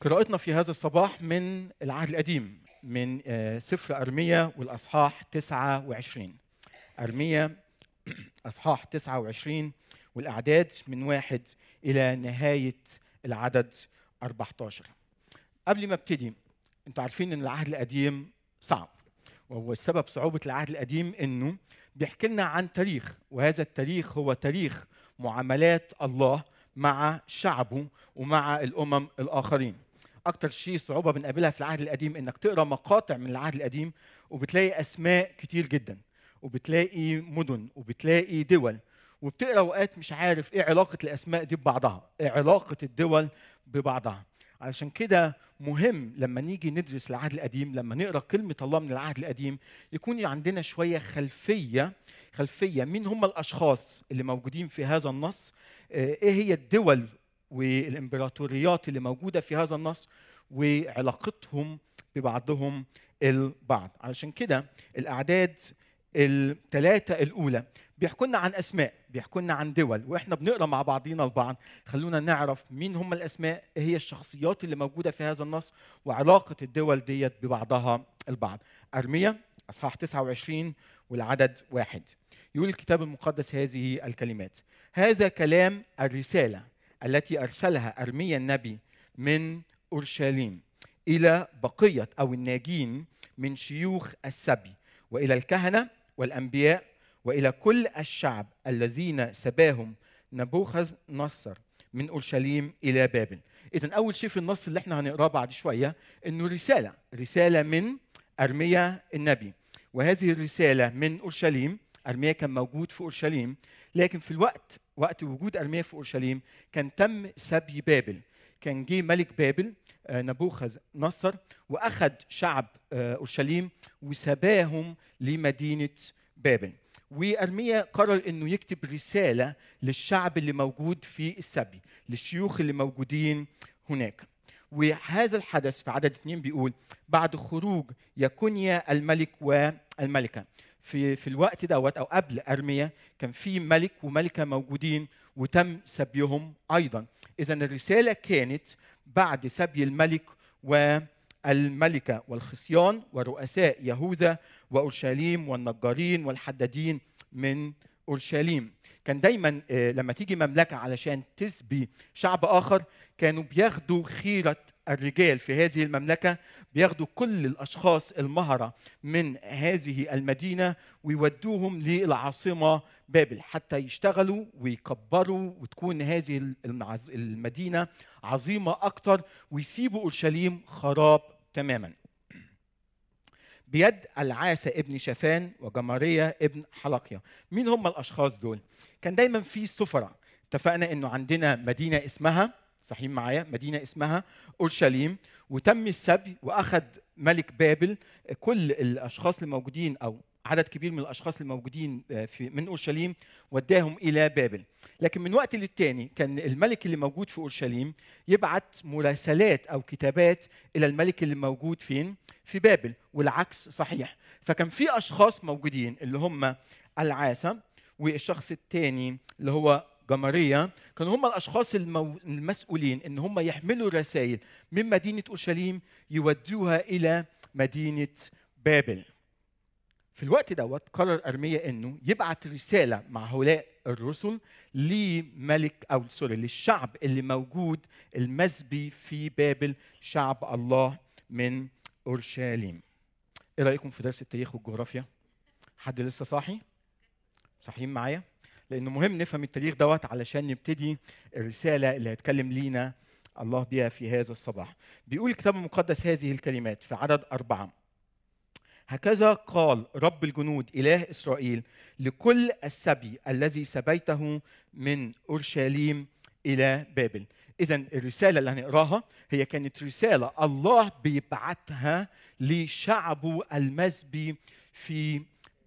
قراءتنا في هذا الصباح من العهد القديم من آه، سفر أرميا والأصحاح 29 أرميا أصحاح 29 والأعداد من واحد إلى نهاية العدد 14 قبل ما أبتدي أنتوا عارفين إن العهد القديم صعب وهو السبب صعوبة العهد القديم إنه بيحكي لنا عن تاريخ وهذا التاريخ هو تاريخ معاملات الله مع شعبه ومع الأمم الآخرين. أكتر شيء صعوبة بنقابلها في العهد القديم إنك تقرأ مقاطع من العهد القديم وبتلاقي أسماء كتير جدا وبتلاقي مدن وبتلاقي دول وبتقرأ أوقات مش عارف إيه علاقة الأسماء دي ببعضها إيه علاقة الدول ببعضها. علشان كده مهم لما نيجي ندرس العهد القديم لما نقرأ كلمة الله من العهد القديم يكون عندنا شوية خلفية خلفية مين هم الأشخاص اللي موجودين في هذا النص آه، إيه هي الدول والإمبراطوريات اللي موجودة في هذا النص وعلاقتهم ببعضهم البعض. علشان كده الأعداد الثلاثه الأولى. بيحكوا لنا عن أسماء بيحكوا لنا عن دول وإحنا بنقرأ مع بعضينا البعض خلونا نعرف مين هم الأسماء إيه هي الشخصيات اللي موجودة في هذا النص وعلاقة الدول ديت ببعضها البعض. ارميا إصحاح 29 والعدد واحد. يقول الكتاب المقدس هذه الكلمات. هذا كلام الرسالة التي أرسلها ارميا النبي من أورشليم إلى بقية أو الناجين من شيوخ السبي وإلى الكهنة والأنبياء وإلى كل الشعب الذين سباهم نبوخذ نصر من أورشليم إلى بابل. اذا أول شيء في النص اللي إحنا هنقراه بعد شوية إنه رسالة، رسالة من أرميا النبي. وهذه الرسالة من أورشليم، أرميا كان موجود في أورشليم، لكن في الوقت وقت وجود أرميا في أورشليم كان تم سبي بابل. كان جه ملك بابل آه، نبوخذ نصر وأخذ شعب آه، أورشليم وسباهم لمدينة بابل. وأرميا قرر إنه يكتب رسالة للشعب اللي موجود في السبي للشيوخ اللي موجودين هناك وهذا الحدث في عدد اثنين بيقول بعد خروج يكونيا الملك والملكة في في الوقت دوت أو قبل أرميا كان في ملك وملكة موجودين وتم سبيهم أيضا. اذا الرسالة كانت بعد سبي الملك والملكة والخصيان ورؤساء يهوذا وأورشليم والنجارين والحدادين من أورشليم. كان دايما آه، لما تيجي مملكة علشان تسبي شعب آخر كانوا بياخدوا خيرة الرجال في هذه المملكة بياخدوا كل الأشخاص المهرة من هذه المدينة ويودوهم للعاصمة بابل حتى يشتغلوا ويكبروا وتكون هذه المدينة عظيمة أكتر ويسيبوا أورشليم خراب تماما. بيد العاسة ابن شافان وجمارية ابن حلقية مين هم الأشخاص دول؟ كان دايما في سفراء. اتفقنا إنه عندنا مدينة اسمها صحيح معايا مدينة اسمها أورشليم. وتم السبي وأخذ ملك بابل كل الأشخاص الموجودين أو عدد كبير من الأشخاص الموجودين في من أورشليم وداهم إلى بابل. لكن من وقت للتاني كان الملك اللي موجود في أورشليم يبعت مراسلات أو كتابات إلى الملك اللي موجود فين؟ في بابل. والعكس صحيح. فكان في أشخاص موجودين اللي هم العاسة والشخص الثاني اللي هو جمارية كانوا هم الأشخاص المو... المسؤولين إن هم يحملوا رسائل من مدينة أورشليم يودوها إلى مدينة بابل في الوقت دوت قرر أرميا إنه يبعت رسالة مع هؤلاء الرسل لملك أو سوري للشعب اللي موجود المسبي في بابل شعب الله من أورشليم. إيه رأيكم في درس التاريخ والجغرافيا؟ حد لسه صاحي؟ صاحيين معايا؟ لأنه مهم نفهم التاريخ دوت علشان نبتدي الرسالة اللي هيتكلم لينا الله بها في هذا الصباح. بيقول الكتاب المقدس هذه الكلمات في عدد أربعة. هكذا قال رب الجنود إله إسرائيل لكل السبي الذي سبيته من أورشليم إلى بابل. إذا الرسالة اللي هنقراها هي كانت رسالة الله بيبعتها لشعبه المسبي في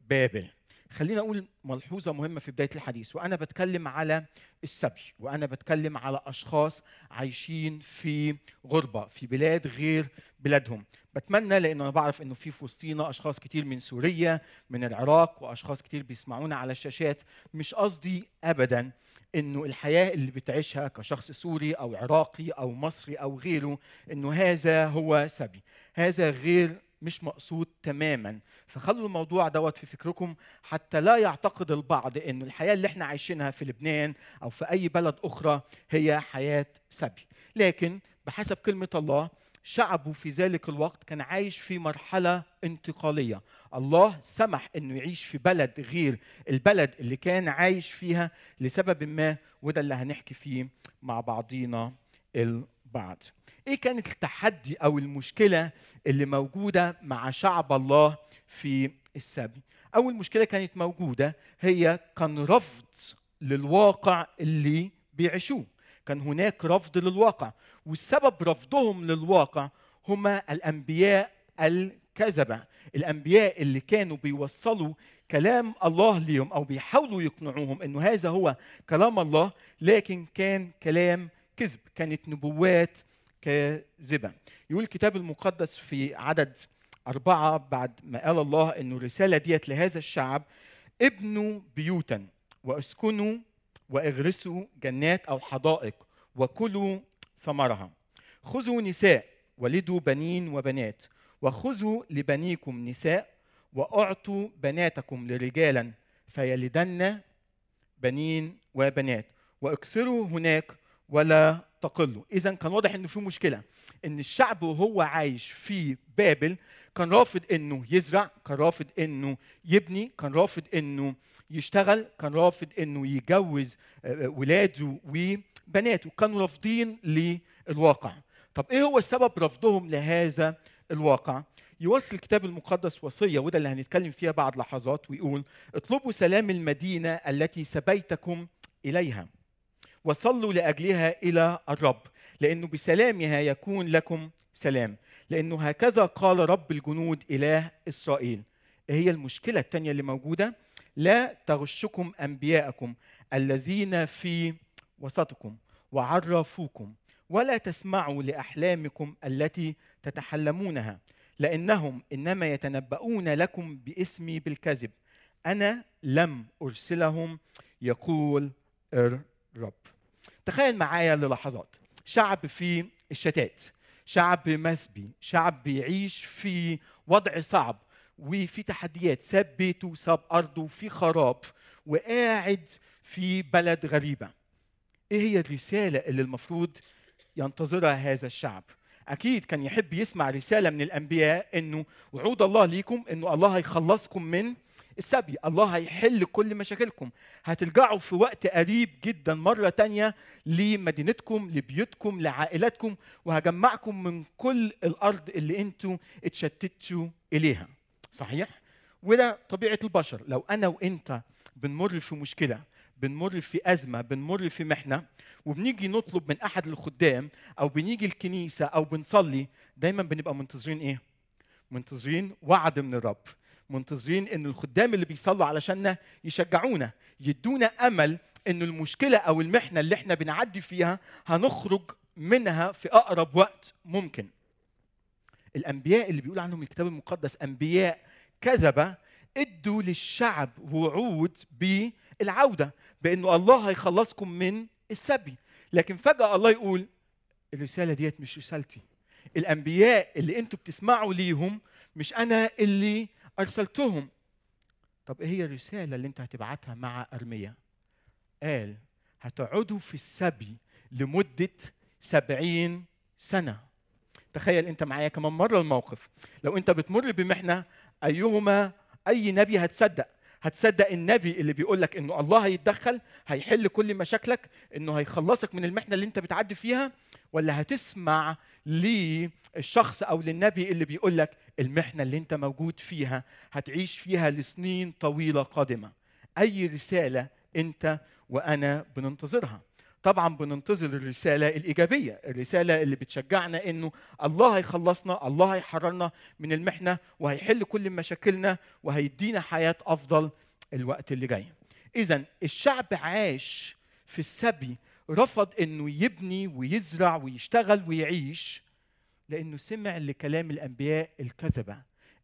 بابل. خلينا أقول ملحوظة مهمة في بداية الحديث وأنا بتكلم على السبي وأنا بتكلم على أشخاص عايشين في غربة في بلاد غير بلادهم. بتمنى لأن أنا بعرف إنه في وسطينا أشخاص كتير من سوريا من العراق وأشخاص كتير بيسمعونا على الشاشات. مش قصدي ابدا إنه الحياة اللي بتعيشها كشخص سوري أو عراقي أو مصري أو غيره إنه هذا هو سبي. هذا غير مش مقصود تماما. فخلوا الموضوع دوت في فكركم. حتى لا يعتقد البعض انه الحياة اللي إحنا عايشينها في لبنان أو في أي بلد أخرى هي حياة سبي. لكن بحسب كلمة الله شعبه في ذلك الوقت كان عايش في مرحلة انتقالية. الله سمح أنه يعيش في بلد غير البلد اللي كان عايش فيها لسبب ما وده اللي هنحكي فيه مع بعضينا البعض. إيه كانت التحدي أو المشكلة اللي موجودة مع شعب الله في السبي؟ أول مشكلة كانت موجودة هي كان رفض للواقع اللي بيعيشوه. كان هناك رفض للواقع والسبب رفضهم للواقع هما الأنبياء الكذبة. الأنبياء اللي كانوا بيوصلوا كلام الله ليهم أو بيحاولوا يقنعوهم إنه هذا هو كلام الله لكن كان كلام كذب. كانت نبوات كاذبة. يقول الكتاب المقدس في عدد أربعة بعد ما قال الله أنه الرسالة ديت لهذا الشعب ابنوا بيوتا واسكنوا واغرسوا جنات أو حدائق وكلوا ثمرها. خذوا نساء ولدوا بنين وبنات وخذوا لبنيكم نساء وأعطوا بناتكم لرجالا فيلدن بنين وبنات واكثروا هناك ولا تقلوا إذا كان واضح إنه في مشكلة. إن الشعب وهو عايش في بابل كان رافض إنه يزرع كان رافض إنه يبني كان رافض إنه يشتغل كان رافض إنه يجوز ولاده وبناته. كانوا رافضين للواقع. طب إيه هو سبب رفضهم لهذا الواقع؟ يوصل الكتاب المقدس وصية وده اللي هنتكلم فيها بعد لحظات ويقول اطلبوا سلام المدينة التي سبيتكم إليها. وصلوا لأجلها إلى الرب. لأنه بسلامها يكون لكم سلام. لأنه هكذا قال رب الجنود إله إسرائيل. هي المشكلة الثانية اللي موجودة. لا تغشكم أنبياءكم الذين في وسطكم وعرفوكم ولا تسمعوا لأحلامكم التي تتحلمونها. لأنهم إنما يتنبؤون لكم باسمي بالكذب. أنا لم أرسلهم يقول الرب تخيل معايا للحظات. شعب في الشتات شعب مسبي شعب بيعيش في وضع صعب وفي تحديات ساب بيته ساب ارضه في خراب وقاعد في بلد غريبة. إيه هي الرسالة اللي المفروض ينتظرها هذا الشعب؟ أكيد كان يحب يسمع رسالة من الأنبياء إنه وعود الله ليكم إنه الله هيخلصكم من السبي. الله هيحل كل مشاكلكم. هترجعوا في وقت قريب جدا مرة تانية لمدينتكم لبيوتكم لعائلاتكم وهجمعكم من كل الأرض اللي أنتوا اتشتتوا إليها. صحيح؟ وده طبيعة البشر. لو أنا وإنت بنمر في مشكلة بنمر في أزمة بنمر في محنة وبنيجي نطلب من أحد الخدام أو بنيجي الكنيسة أو بنصلي دايما بنبقى منتظرين إيه؟ منتظرين وعد من الرب. منتظرين إن الخدام اللي بيصلوا علشاننا يشجعونا يدونا أمل إن المشكلة أو المحنة اللي إحنا بنعدي فيها هنخرج منها في أقرب وقت ممكن. الأنبياء اللي بيقول عنهم الكتاب المقدس أنبياء كذبة إدوا للشعب وعود بالعودة بإنه الله هيخلصكم من السبي. لكن فجأة الله يقول الرسالة ديت مش رسالتي. الأنبياء اللي أنتوا بتسمعوا ليهم مش أنا اللي أرسلتهم. طب إيه هي الرسالة اللي أنت هتبعتها مع ارميا قال هتقعدوا في السبي لمدة سبعين سنة. تخيل أنت معايا كمان مرة الموقف. لو أنت بتمر بمحنة أيهما أي نبي هتصدق؟ هتصدق النبي اللي بيقول لك إنه الله هيتدخل هيحل كل مشاكلك إنه هيخلصك من المحنة اللي أنت بتعدي فيها؟ ولا هتسمع للشخص أو للنبي اللي بيقول لك المحنة اللي أنت موجود فيها هتعيش فيها لسنين طويلة قادمة؟ أي رسالة أنت وأنا بننتظرها؟ طبعا بننتظر الرسالة الإيجابية الرسالة اللي بتشجعنا إنه الله هيخلصنا الله هيحررنا من المحنة وهيحل كل مشاكلنا وهيدينا حياة أفضل الوقت اللي جاي. اذا الشعب عاش في السبي رفض إنه يبني ويزرع ويشتغل ويعيش لأنه سمع لكلام الأنبياء الكذبة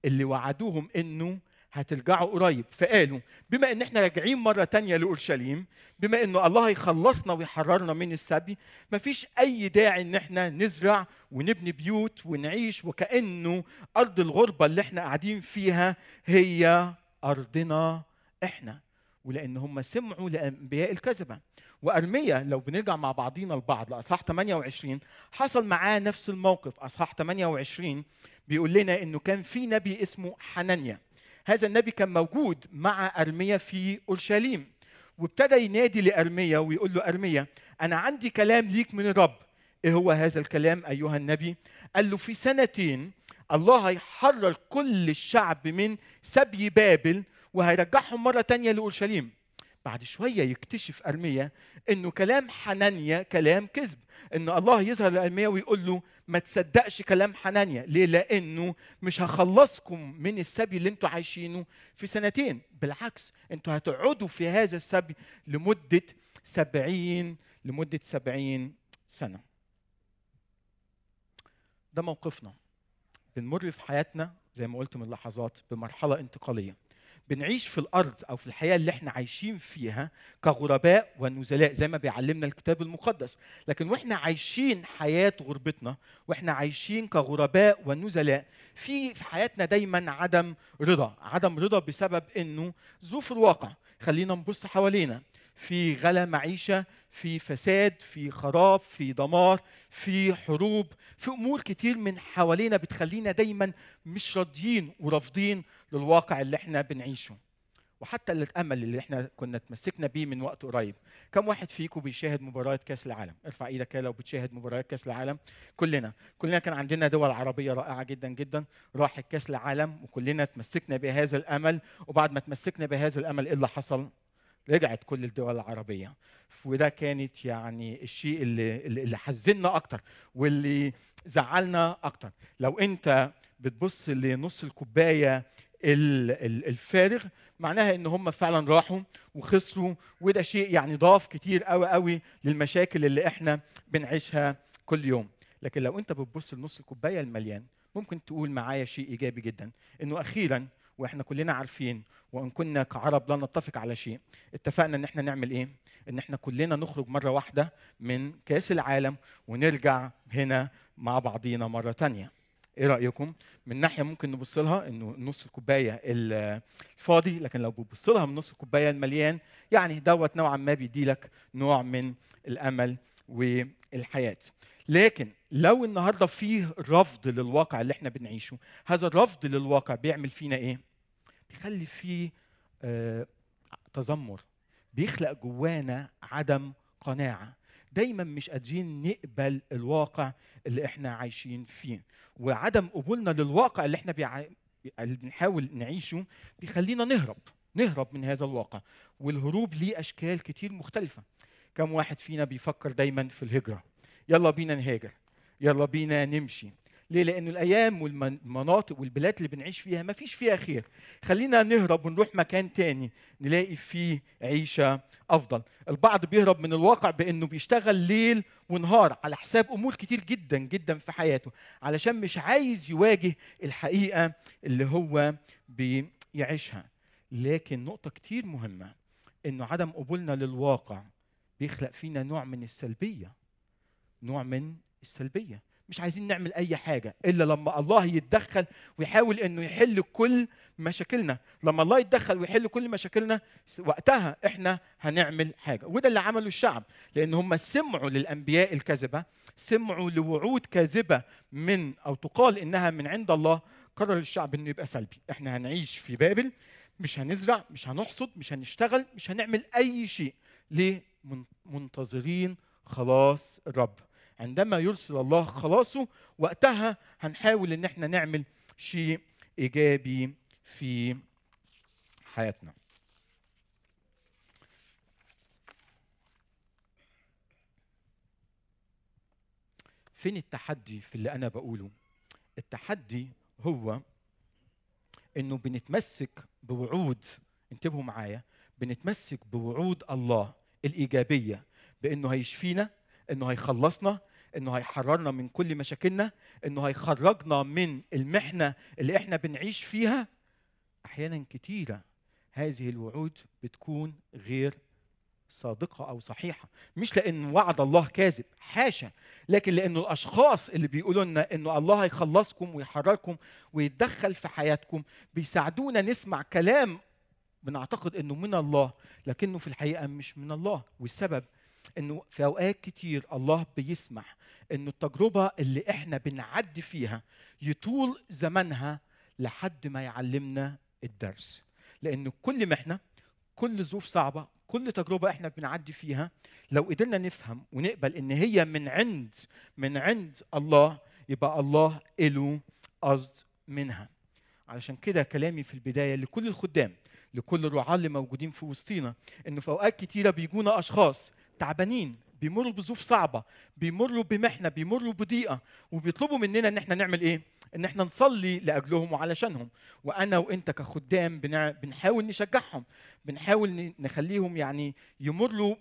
اللي وعدوهم إنه هترجعوا قريب. فقالوا بما إن إحنا راجعين مرة تانية لأورشليم بما إنه الله هيخلصنا ويحررنا من السبي مفيش أي داعي إن إحنا نزرع ونبني بيوت ونعيش وكأنه أرض الغربة اللي إحنا قاعدين فيها هي أرضنا إحنا. ولأن هم سمعوا لأنبياء الكذبة. وارميا لو بنرجع مع بعضينا البعض لأصحاح 28 حصل معاه نفس الموقف. أصحاح 28 بيقول لنا إنه كان في نبي اسمه حنانيا. هذا النبي كان موجود مع ارميا في أورشليم. وابتدى ينادي لارميا ويقول له ارميا أنا عندي كلام ليك من الرب إيه هو هذا الكلام أيها النبي؟ قال له في سنتين الله هيحرر كل الشعب من سبي بابل وهيرجعهم مرة تانية لأورشليم. بعد شوية يكتشف ارميا إنه كلام حنانيا كلام كذب. ان الله يظهر لارميا ويقول له ما تصدقش كلام حنانيا ليه؟ لأنه مش هخلصكم من السبي اللي أنتوا عايشينه في سنتين. بالعكس أنتوا هتقعدوا في هذا السبي لمدة سبعين لمدة سبعين سنة. ده موقفنا. بنمر في حياتنا زي ما قلت من لحظات بمرحلة انتقالية. بنعيش في الأرض أو في الحياة اللي إحنا عايشين فيها كغرباء ونزلاء زي ما بيعلمنا الكتاب المقدس. لكن وإحنا عايشين حياة غربتنا وإحنا عايشين كغرباء ونزلاء في في حياتنا دايما عدم رضا. عدم رضا بسبب إنه ظروف الواقع. خلينا نبص حوالينا. في غلا معيشة في فساد في خراب في دمار في حروب في أمور كتير من حوالينا بتخلينا دايما مش راضيين ورافضين للواقع اللي إحنا بنعيشه. وحتى الامل اللي إحنا كنا تمسكنا بيه من وقت قريب. كم واحد فيكم بيشاهد مباريات كأس العالم؟ ارفع إيدك لو بتشاهد مباريات كأس العالم. كلنا. كلنا كان عندنا دول عربية رائعة جدا جدا. راحت كأس العالم وكلنا تمسكنا بهذا الأمل. وبعد ما تمسكنا بهذا الأمل إيه اللي حصل؟ رجعت كل الدول العربية. وده كانت يعني الشيء اللي, اللي حزننا أكتر واللي زعلنا أكتر. لو أنت بتبص لنص الكوباية الفارغ معناها إن هم فعلا راحوا وخسروا وده شيء يعني ضاف كتير قوي قوي للمشاكل اللي إحنا بنعيشها كل يوم. لكن لو أنت بتبص لنص الكوباية المليان ممكن تقول معايا شيء إيجابي جدا. إنه أخيرا وإحنا كلنا عارفين وإن كنا كعرب لا نتفق على شيء اتفقنا إن إحنا نعمل إيه؟ إن إحنا كلنا نخرج مرة واحدة من كأس العالم ونرجع هنا مع بعضينا مرة تانية. إيه رأيكم؟ من ناحية ممكن نبص لها إنه نص الكوباية الفاضي لكن لو بتبص لها من نص الكوباية المليان يعني دوت نوعا ما بيدي لك نوع من الأمل والحياة. لكن لو النهارده فيه رفض للواقع اللي إحنا بنعيشه هذا الرفض للواقع بيعمل فينا إيه؟ بيخلي فيه آه تذمر بيخلق جوانا عدم قناعة. دايما مش قادرين نقبل الواقع اللي إحنا عايشين فيه. وعدم قبولنا للواقع اللي إحنا بيع... اللي بنحاول نعيشه بيخلينا نهرب نهرب من هذا الواقع. والهروب ليه أشكال كتير مختلفة. كم واحد فينا بيفكر دايما في الهجرة. يلا بينا نهاجر. يلا بينا نمشي. ليه؟ لأن الأيام والمناطق والبلاد اللي بنعيش فيها ما فيش فيها خير. خلينا نهرب ونروح مكان تاني نلاقي فيه عيشة أفضل. البعض بيهرب من الواقع بأنه بيشتغل ليل ونهار على حساب أمور كتير جدا جدا في حياته علشان مش عايز يواجه الحقيقة اللي هو بيعيشها. لكن نقطة كتير مهمة إنه عدم قبولنا للواقع بيخلق فينا نوع من السلبية. نوع من السلبية مش عايزين نعمل أي حاجة إلا لما الله يتدخل ويحاول إنه يحل كل مشاكلنا. لما الله يتدخل ويحل كل مشاكلنا وقتها إحنا هنعمل حاجة. وده اللي عمله الشعب لأن هم سمعوا للأنبياء الكذبه سمعوا لوعود كاذبة من أو تقال إنها من عند الله. قرر الشعب إنه يبقى سلبي. إحنا هنعيش في بابل مش هنزرع مش هنحصد مش هنشتغل مش هنعمل أي شيء. ليه؟ منتظرين خلاص الرب. عندما يرسل الله خلاصه وقتها هنحاول إن إحنا نعمل شيء إيجابي في حياتنا. فين التحدي في اللي أنا بقوله؟ التحدي هو إنه بنتمسك بوعود انتبهوا معايا بنتمسك بوعود الله الإيجابية بإنه هيشفينا إنه هيخلصنا إنه هيحررنا من كل مشاكلنا إنه هيخرجنا من المحنة اللي إحنا بنعيش فيها. أحيانا كتيرة هذه الوعود بتكون غير صادقة أو صحيحة. مش لأن وعد الله كاذب حاشا لكن لأنه الأشخاص اللي بيقولوا لنا أنه الله هيخلصكم ويحرركم ويتدخل في حياتكم بيساعدونا نسمع كلام بنعتقد أنه من الله لكنه في الحقيقة مش من الله. والسبب أنه في أوقات كتير الله بيسمح أنه التجربة اللي إحنا بنعدي فيها يطول زمنها لحد ما يعلمنا الدرس. لأنه كل محنة كل ظروف صعبة كل تجربة إحنا بنعدي فيها لو قدرنا نفهم ونقبل إن هي من عند من عند الله يبقى الله له قصد منها. علشان كده كلامي في البداية لكل الخدام لكل الرعاة اللي موجودين في وسطينا إنه في أوقات كتيرة بيجونا أشخاص تعبانين بيمروا بظروف صعبة بيمروا بمحنة بيمروا بضيقة وبيطلبوا مننا إن إحنا نعمل إيه؟ إن إحنا نصلي لأجلهم وعلشانهم. وأنا وأنت كخدام بنحاول نشجعهم بنحاول نخليهم يعني يمروا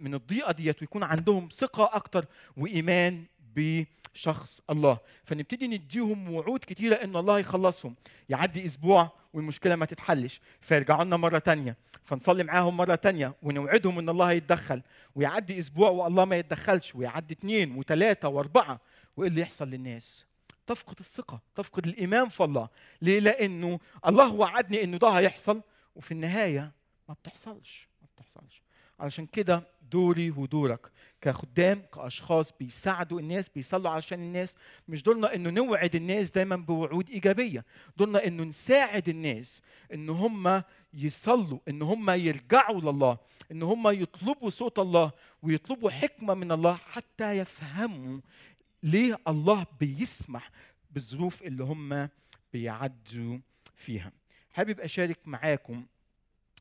من الضيقة ديت ويكون عندهم ثقة أكتر وإيمان بشخص الله. فنبتدي نديهم وعود كتيرة إن الله يخلصهم. يعدي أسبوع والمشكلة ما تتحلش. فيرجعوا لنا مرة تانية. فنصلي معاهم مرة تانية ونوعدهم إن الله يتدخل. ويعدي أسبوع والله ما يتدخلش. ويعدي اثنين وثلاثة وأربعة. وإيه اللي يحصل للناس؟ تفقد الثقة. تفقد الإيمان في الله. ليه؟ لأنه الله وعدني أنه ده هيحصل. وفي النهاية ما بتحصلش. ما بتحصلش. علشان كده دوري ودورك كخدام كأشخاص بيساعدوا الناس بيصلوا علشان الناس. مش دورنا إنه نوعد الناس دايما بوعود إيجابية. دورنا إنه نساعد الناس إن هم يصلوا إن هم يرجعوا لله إن هم يطلبوا صوت الله ويطلبوا حكمة من الله حتى يفهموا ليه الله بيسمح بالظروف اللي هم بيعدوا فيها. حابب أشارك معاكم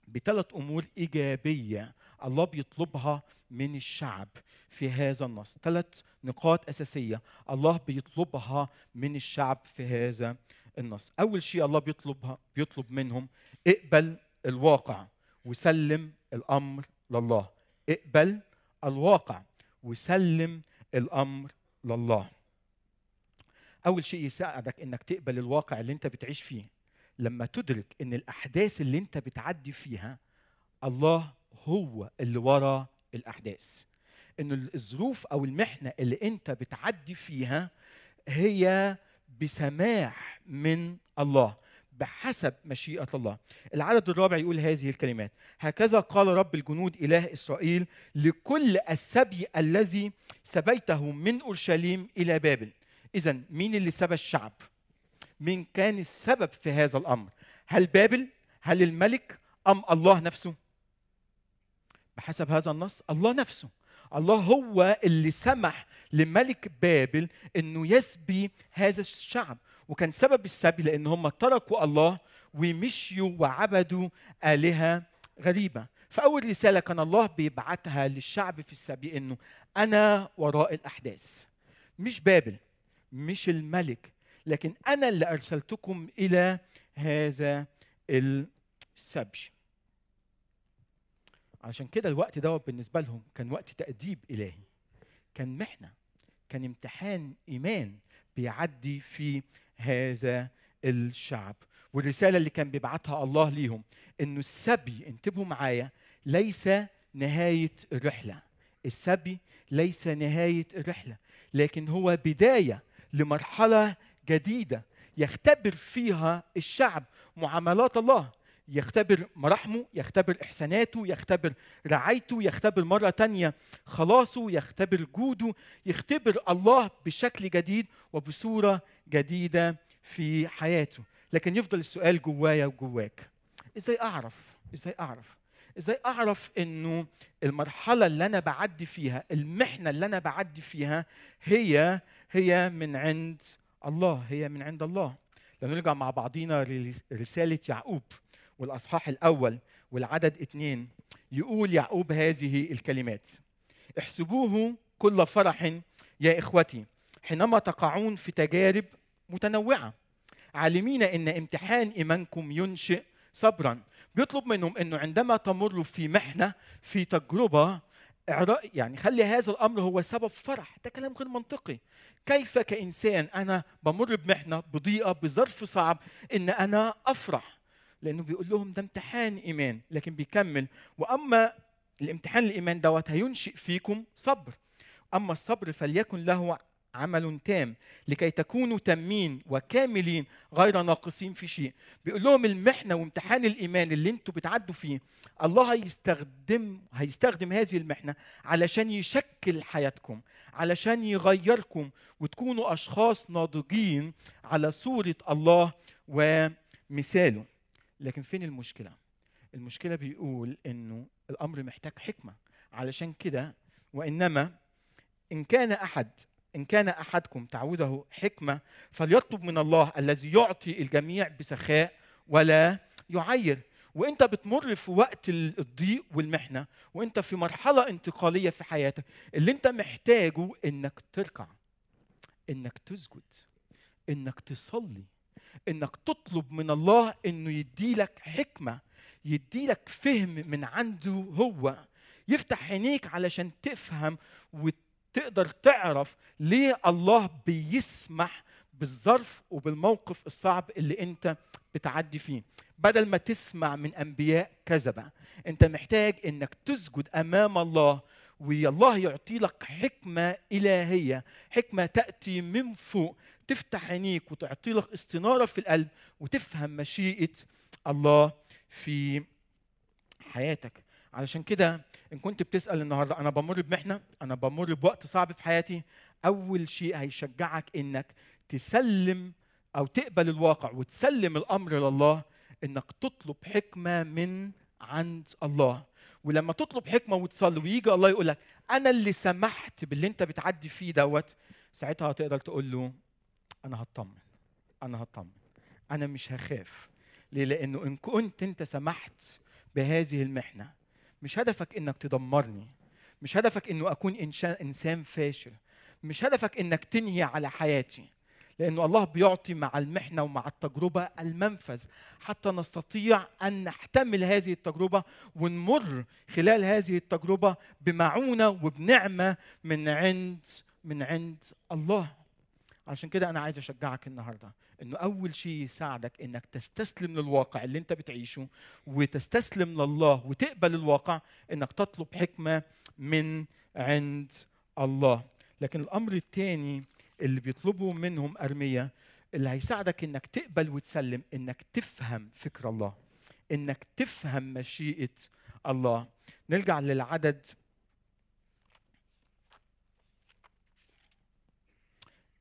بثلاث أمور إيجابية الله بيطلبها من الشعب في هذا النص. ثلاث نقاط أساسية. الله بيطلبها من الشعب في هذا النص. أول شيء الله بيطلبها بيطلب منهم اقبل الواقع وسلم الأمر لله. اقبل الواقع وسلم الأمر لله. أول شيء يساعدك إنك تقبل الواقع اللي أنت بتعيش فيه. لما تدرك إن الأحداث اللي أنت بتعدي فيها الله هو اللي ورا الأحداث. ان الظروف أو المحنة اللي أنت بتعدي فيها هي بسماح من الله بحسب مشيئة الله. العدد الرابع يقول هذه الكلمات. هكذا قال رب الجنود إله إسرائيل لكل السبي الذي سبيته من أورشليم إلى بابل. إذا مين اللي سبى الشعب؟ مين كان السبب في هذا الأمر؟ هل بابل؟ هل الملك؟ أم الله نفسه؟ بحسب هذا النص الله نفسه. الله هو اللي سمح لملك بابل إنه يسبي هذا الشعب. وكان سبب السبي لأن هم تركوا الله ومشيوا وعبدوا آلهة غريبة. فاول رسالة كان الله بيبعتها للشعب في السبي إنه أنا وراء الأحداث. مش بابل مش الملك لكن أنا اللي أرسلتكم إلى هذا السبي. عشان كده الوقت دوت بالنسبة لهم كان وقت تأديب إلهي. كان محنة كان امتحان إيمان بيعدي في هذا الشعب. والرسالة اللي كان بيبعتها الله ليهم إنه السبي انتبهوا معايا ليس نهاية الرحلة. السبي ليس نهاية الرحلة لكن هو بداية لمرحلة جديدة يختبر فيها الشعب معاملات الله. يختبر مراحمه يختبر إحساناته يختبر رعايته يختبر مرة تانية خلاصه يختبر جوده يختبر الله بشكل جديد وبصورة جديدة في حياته. لكن يفضل السؤال جوايا وجواك. إزاي أعرف؟ إزاي أعرف؟ إزاي أعرف إنه المرحلة اللي أنا بعدي فيها المحنة اللي أنا بعدي فيها هي هي من عند الله هي من عند الله. لو نرجع مع بعضينا رسالة يعقوب. والأصحاح الأول والعدد اثنين يقول يعقوب هذه الكلمات. احسبوه كل فرح يا إخوتي حينما تقعون في تجارب متنوعة. عالمين إن امتحان إيمانكم ينشئ صبرا. بيطلب منهم إنه عندما تمروا في محنة في تجربة يعني خلي هذا الأمر هو سبب فرح. ده كلام غير منطقي. كيف كإنسان أنا بمر بمحنة بضيقة بظرف صعب إن أنا أفرح؟ لأنه بيقول لهم ده امتحان إيمان لكن بيكمل وأما الامتحان الإيمان دوت هينشئ فيكم صبر. أما الصبر فليكن له عمل تام لكي تكونوا تامين وكاملين غير ناقصين في شيء. بيقول لهم المحنة وامتحان الإيمان اللي أنتوا بتعدوا فيه الله هيستخدم هيستخدم هذه المحنة علشان يشكل حياتكم علشان يغيركم وتكونوا أشخاص ناضجين على صورة الله ومثاله. لكن فين المشكلة؟ المشكلة بيقول إنه الأمر محتاج حكمة. علشان كده وإنما إن كان أحد إن كان أحدكم تعوذه حكمة فليطلب من الله الذي يعطي الجميع بسخاء ولا يعير. وإنت بتمر في وقت الضيق والمحنة وإنت في مرحلة انتقالية في حياتك اللي إنت محتاجه إنك تركع إنك تسجد إنك تصلي. إنك تطلب من الله إنه يديلك حكمة يديلك فهم من عنده هو. يفتح عينيك علشان تفهم وت تقدر تعرف ليه الله بيسمح بالظرف وبالموقف الصعب اللي أنت بتعدي فيه. بدل ما تسمع من أنبياء كذبة أنت محتاج إنك تسجد أمام الله والله يعطي لك حكمة إلهية حكمة تأتي من فوق تفتح عينيك وتعطي لك استنارة في القلب وتفهم مشيئة الله في حياتك. علشان كده إن كنت بتسأل النهارده أنا بمر بمحنة أنا بمر بوقت صعب في حياتي. أول شيء هيشجعك إنك تسلم أو تقبل الواقع وتسلم الأمر لله إنك تطلب حكمة من عند الله. ولما تطلب حكمة وتصلي ويجي الله يقول لك أنا اللي سمحت باللي أنت بتعدي فيه دوت ساعتها هتقدر تقول له أنا هطمن. أنا هطمن. أنا مش هخاف. ليه؟ لأنه إن كنت أنت سمحت بهذه المحنة مش هدفك إنك تدمرني. مش هدفك إنه أكون إنسان فاشل. مش هدفك إنك تنهي على حياتي. لأنه الله بيعطي مع المحنة ومع التجربة المنفذ. حتى نستطيع أن نحتمل هذه التجربة ونمر خلال هذه التجربة بمعونة وبنعمة من عند من عند الله. عشان كده أنا عايز أشجعك النهارده إنه أول شيء يساعدك إنك تستسلم للواقع اللي أنت بتعيشه وتستسلم لله وتقبل الواقع إنك تطلب حكمة من عند الله. لكن الأمر الثاني اللي بيطلبه منهم أرمية اللي هيساعدك إنك تقبل وتسلم إنك تفهم فكر الله إنك تفهم مشيئة الله. نرجع للعدد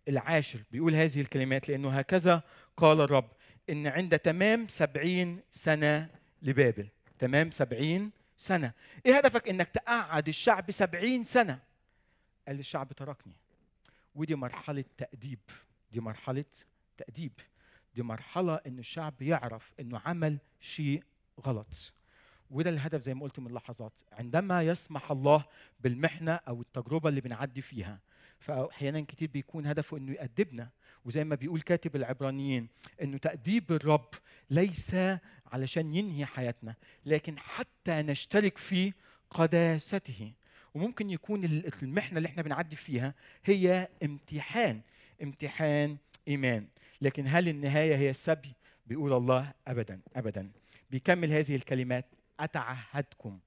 العاشر بيقول هذه الكلمات لأنه هكذا قال الرب إن عند تمام سبعين سنة لبابل. تمام سبعين سنة. إيه هدفك إنك تقعد الشعب سبعين سنة؟ قال الشعب تركني. ودي مرحلة تأديب. دي مرحلة تأديب. دي مرحلة إن الشعب يعرف إنه عمل شيء غلط. وده الهدف زي ما قلت من لحظات. عندما يسمح الله بالمحنة أو التجربة اللي بنعدي فيها فأحيانا كتير بيكون هدفه إنه يأدبنا وزي ما بيقول كاتب العبرانيين إنه تأديب الرب ليس علشان ينهي حياتنا لكن حتى نشترك في قداسته. وممكن يكون المحنة اللي إحنا بنعدي فيها هي امتحان امتحان إيمان. لكن هل النهاية هي السبي؟ بيقول الله ابدا ابدا. بيكمل هذه الكلمات. أتعهدكم.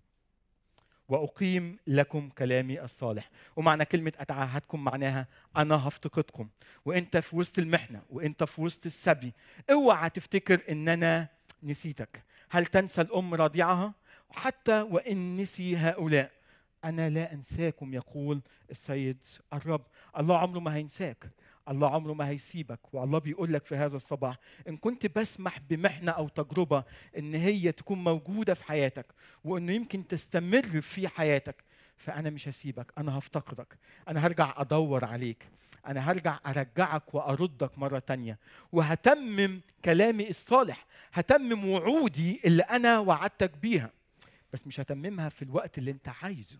وأقيم لكم كلامي الصالح. ومعنى كلمة أتعهدكم معناها أنا هفتقدكم. وأنت في وسط المحنة وأنت في وسط السبي. اوعى تفتكر إن أنا نسيتك. هل تنسى الأم رضيعها؟ حتى وإن نسي هؤلاء. أنا لا أنساكم يقول السيد الرب. الله عمره ما هينساك. الله عمره ما هيسيبك والله بيقول لك في هذا الصباح إن كنت بسمح بمحنة أو تجربة إن هي تكون موجودة في حياتك وإنه يمكن تستمر في حياتك فأنا مش هسيبك أنا هفتقدك أنا هرجع أدور عليك أنا هرجع أرجعك وأردك مرة تانية وهتمم كلامي الصالح هتمم وعودي اللي أنا وعدتك بيها بس مش هتممها في الوقت اللي أنت عايزه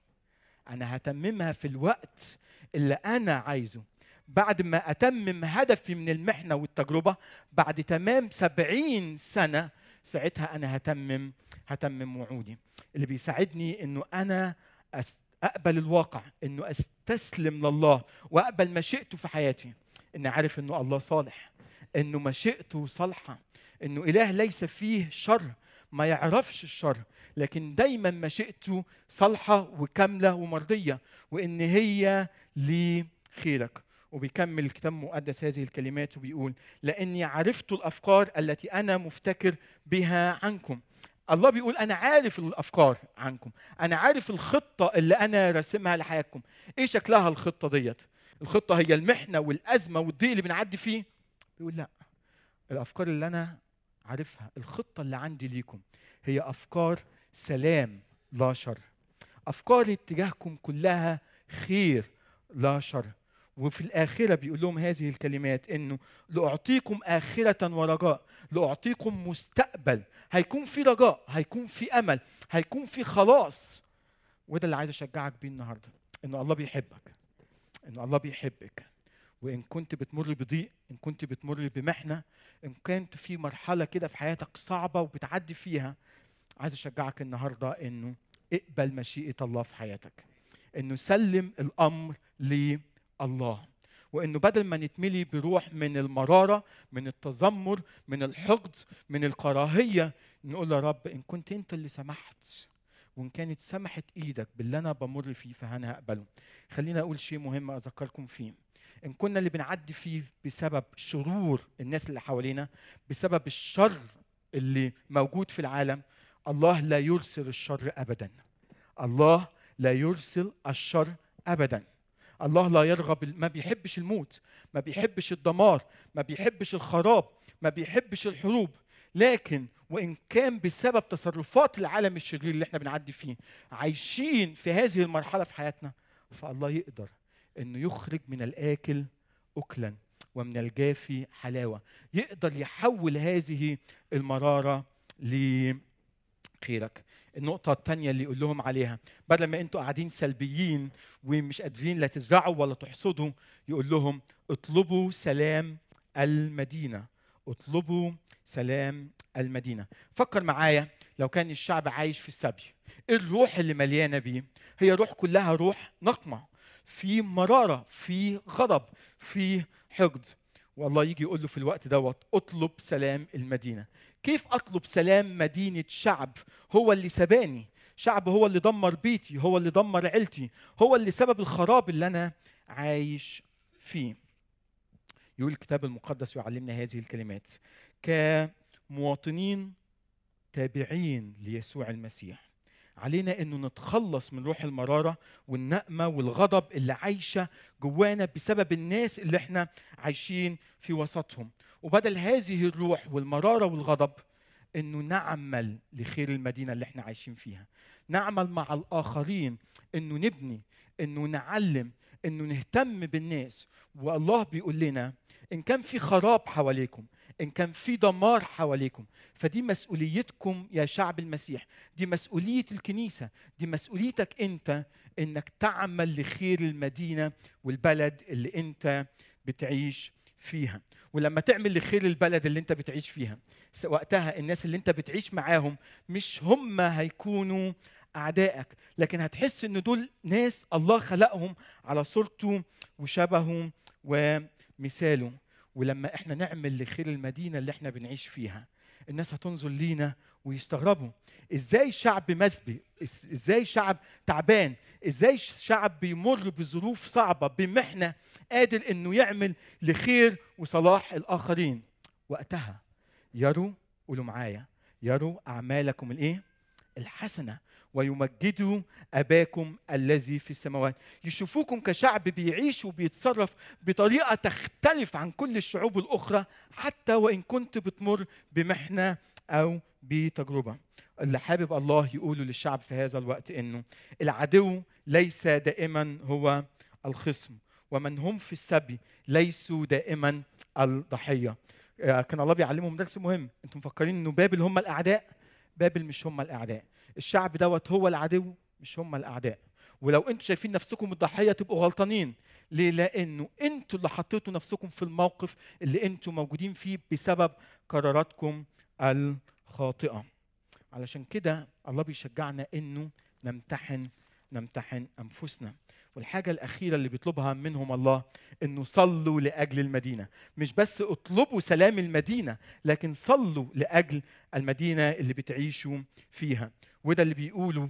أنا هتممها في الوقت اللي أنا عايزه. بعد ما أتمم هدفي من المحنة والتجربة بعد تمام سبعين سنة ساعتها أنا هتمم هتمم وعودي. اللي بيساعدني إنه أنا أس أقبل الواقع إنه أستسلم لله وأقبل مشيئته في حياتي. إني عارف إنه الله صالح إنه مشيئته صالحة إنه إله ليس فيه شر ما يعرفش الشر لكن دايما مشيئته صالحة وكاملة ومرضية وإن هي لخيرك وبيكمل الكتاب المقدس هذه الكلمات وبيقول لأني عرفت الأفكار التي أنا مفتكر بها عنكم. الله بيقول أنا عارف الأفكار عنكم. أنا عارف الخطة اللي أنا راسمها لحياتكم. إيه شكلها الخطة ديت؟ الخطة هي المحنة والأزمة والضيق اللي بنعدي فيه؟ بيقول لا. الأفكار اللي أنا عارفها الخطة اللي عندي ليكم هي أفكار سلام لا شر. أفكار اتجاهكم كلها خير لا شر. وفي الآخرة بيقول لهم هذه الكلمات إنه لأعطيكم آخرة ورجاء لأعطيكم مستقبل هيكون في رجاء هيكون في أمل هيكون في خلاص. وده اللي عايز أشجعك بيه النهاردة إنه الله بيحبك إنه الله بيحبك. وإن كنت بتمر بضيق إن كنت بتمر بمحنة إن كنت في مرحلة كده في حياتك صعبة وبتعدي فيها عايز أشجعك النهاردة إنه اقبل مشيئة الله في حياتك إنه سلم الأمر ليه؟ الله. وإنه بدل ما نتملي بروح من المرارة من التذمر من الحقد من الكراهية نقول يا رب إن كنت أنت اللي سمحت. وإن كانت سمحت إيدك باللي أنا بمر فيه فانا هقبله خلينا أقول شيء مهم أذكركم فيه. إن كنا اللي بنعدي فيه بسبب شرور الناس اللي حوالينا بسبب الشر اللي موجود في العالم الله لا يرسل الشر ابدا. الله لا يرسل الشر ابدا. الله لا يرغب ما بيحبش الموت ما بيحبش الدمار ما بيحبش الخراب ما بيحبش الحروب. لكن وإن كان بسبب تصرفات العالم الشرير اللي إحنا بنعدي فيه عايشين في هذه المرحلة في حياتنا فالله يقدر إنه يخرج من الآكل اكلا ومن الجافي حلاوة. يقدر يحول هذه المرارة لخيرك. النقطة الثانية اللي يقول لهم عليها. بدل ما أنتوا قاعدين سلبيين ومش قادرين لا تزرعوا ولا تحصدوا يقول لهم اطلبوا سلام المدينة. اطلبوا سلام المدينة. فكر معايا لو كان الشعب عايش في السبي. إيه الروح اللي مليانة بيه؟ هي روح كلها روح نقمة. في مرارة في غضب في حقد. والله يجي يقول له في الوقت دوت اطلب سلام المدينة. كيف أطلب سلام مدينة شعب؟ هو اللي سباني. شعب هو اللي دمر بيتي هو اللي دمر عيلتي هو اللي سبب الخراب اللي أنا عايش فيه. يقول الكتاب المقدس يعلمنا هذه الكلمات. كمواطنين تابعين ليسوع المسيح. علينا انه نتخلص من روح المرارة والنقمة والغضب اللي عايشة جوانا بسبب الناس اللي إحنا عايشين في وسطهم. وبدل هذه الروح والمرارة والغضب إنه نعمل لخير المدينة اللي إحنا عايشين فيها. نعمل مع الآخرين إنه نبني إنه نعلم إنه نهتم بالناس. والله بيقول لنا إن كان في خراب حواليكم إن كان في دمار حواليكم فدي مسؤوليتكم يا شعب المسيح. دي مسؤولية الكنيسة. دي مسؤوليتك أنت إنك تعمل لخير المدينة والبلد اللي أنت بتعيش فيها. ولما تعمل لخير البلد اللي انت بتعيش فيها وقتها الناس اللي انت بتعيش معاهم مش هم هيكونوا أعدائك لكن هتحس إن دول ناس الله خلقهم على صورته وشبهه ومثاله. ولما إحنا نعمل لخير المدينة اللي إحنا بنعيش فيها الناس هتنظر لينا ويستغربوا. إزاي شعب مسبي إزاي شعب تعبان؟ إزاي شعب بيمر بظروف صعبة؟ بمحنة قادر إنه يعمل لخير وصلاح الآخرين. وقتها يروا قولوا معايا يروا أعمالكم الإيه؟ الحسنة. ويمجدوا أباكم الذي في السماوات. يشوفوكم كشعب بيعيش وبيتصرف بطريقة تختلف عن كل الشعوب الأخرى حتى وإن كنت بتمر بمحنة أو بتجربة. اللي حابب الله يقوله للشعب في هذا الوقت إنه العدو ليس دائما هو الخصم ومن هم في السبي ليسوا دائما الضحية. كان الله بيعلمهم درس مهم. أنتم مفكرين إنه بابل هم الأعداء؟ بابل مش هم الأعداء. الشعب دوت هو العدو مش هم الأعداء. ولو أنتوا شايفين نفسكم الضحية تبقوا غلطانين. ليه؟ لأنه أنتوا اللي حطيتوا نفسكم في الموقف اللي أنتوا موجودين فيه بسبب قراراتكم خاطئه علشان كده الله بيشجعنا إنه نمتحن نمتحن أنفسنا. والحاجة الأخيرة اللي بيطلبها منهم الله إنه صلوا لأجل المدينة. مش بس اطلبوا سلام المدينة لكن صلوا لأجل المدينة اللي بتعيشوا فيها. وده اللي بيقوله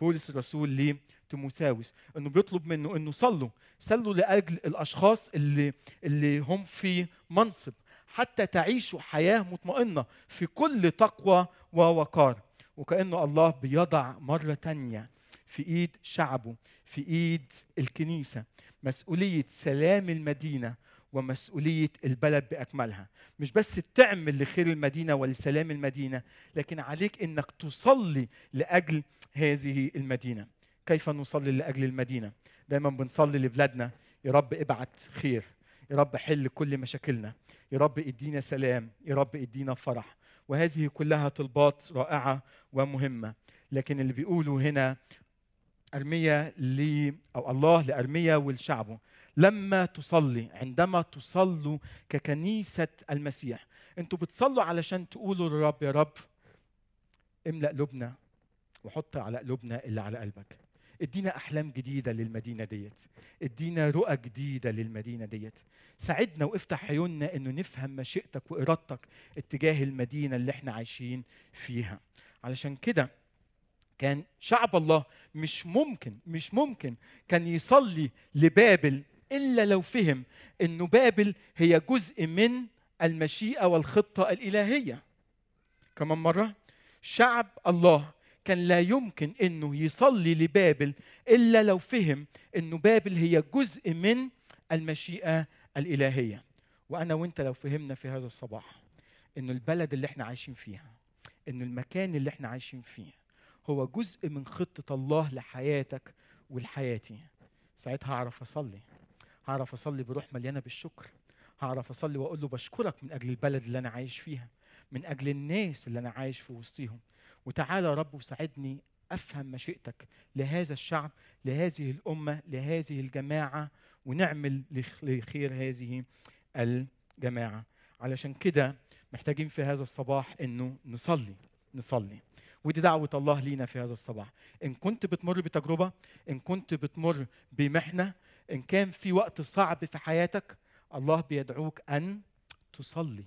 بولس الرسول لتيموثاوس إنه بيطلب منه إنه صلوا. صلوا لأجل الأشخاص اللي اللي هم في منصب. حتى تعيشوا حياة مطمئنة في كل تقوى ووقار. وكأنه الله بيضع مرة تانية في إيد شعبه في إيد الكنيسة مسؤولية سلام المدينة ومسؤولية البلد بأكملها. مش بس تعمل لخير المدينة ولسلام المدينة لكن عليك إنك تصلي لأجل هذه المدينة. كيف نصلي لأجل المدينة؟ دايما بنصلي لبلادنا. يا رب ابعت خير. يا رب حل كل مشاكلنا. يا رب ادينا سلام. يا رب ادينا فرح. وهذه كلها طلبات رائعة ومهمة. لكن اللي بيقولوا هنا ارميا ل أو الله لارميا ولشعبه. لما تصلي عندما تصلوا ككنيسة المسيح. أنتوا بتصلوا علشان تقولوا للرب يا رب املأ قلوبنا وحط على قلوبنا اللي على قلبك. ادينا أحلام جديدة للمدينة ديت. ادينا رؤى جديدة للمدينة ديت. ساعدنا وافتح عيوننا إنه نفهم مشيئتك وإرادتك اتجاه المدينة اللي إحنا عايشين فيها. علشان كده كان شعب الله مش ممكن مش ممكن كان يصلي لبابل إلا لو فهم إنه بابل هي جزء من المشيئة والخطة الإلهية. كمان مرة شعب الله كان لا يمكن إنه يصلي لبابل إلا لو فهم إنه بابل هي جزء من المشيئة الإلهية. وأنا وأنت لو فهمنا في هذا الصباح إنه البلد اللي إحنا عايشين فيها إنه المكان اللي إحنا عايشين فيه هو جزء من خطة الله لحياتك ولحياتي ساعتها هعرف أصلي. هعرف أصلي بروح مليانة بالشكر. هعرف أصلي وأقول له بشكرك من أجل البلد اللي أنا عايش فيها من أجل الناس اللي أنا عايش في وسطهم وتعالى يا رب وساعدني أفهم مشيئتك لهذا الشعب لهذه الأمة لهذه الجماعة ونعمل لخير هذه الجماعة. علشان كده محتاجين في هذا الصباح إنه نصلي. نصلي. ودي دعوة الله لينا في هذا الصباح. إن كنت بتمر بتجربة إن كنت بتمر بمحنة إن كان في وقت صعب في حياتك الله بيدعوك أن تصلي.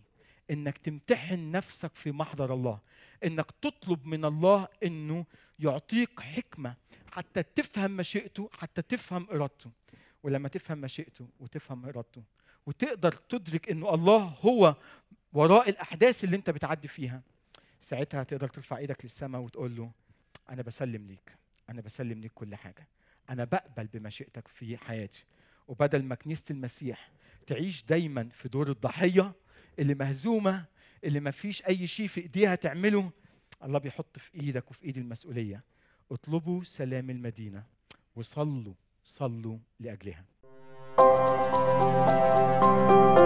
إنك تمتحن نفسك في محضر الله. إنك تطلب من الله إنه يعطيك حكمة حتى تفهم مشيئته حتى تفهم إرادته. ولما تفهم مشيئته وتفهم إرادته وتقدر تدرك إنه الله هو وراء الأحداث اللي أنت بتعدي فيها ساعتها تقدر ترفع إيدك للسماء وتقول له أنا بسلم ليك أنا بسلم ليك كل حاجة أنا بقبل بمشيئتك في حياتي. وبدل ما كنيسة المسيح تعيش دايما في دور الضحية اللي مهزومة اللي ما فيش أي شيء في إيديها تعمله الله بيحط في إيدك وفي إيد المسؤولية. اطلبوا سلام المدينة وصلوا صلوا لأجلها. thank you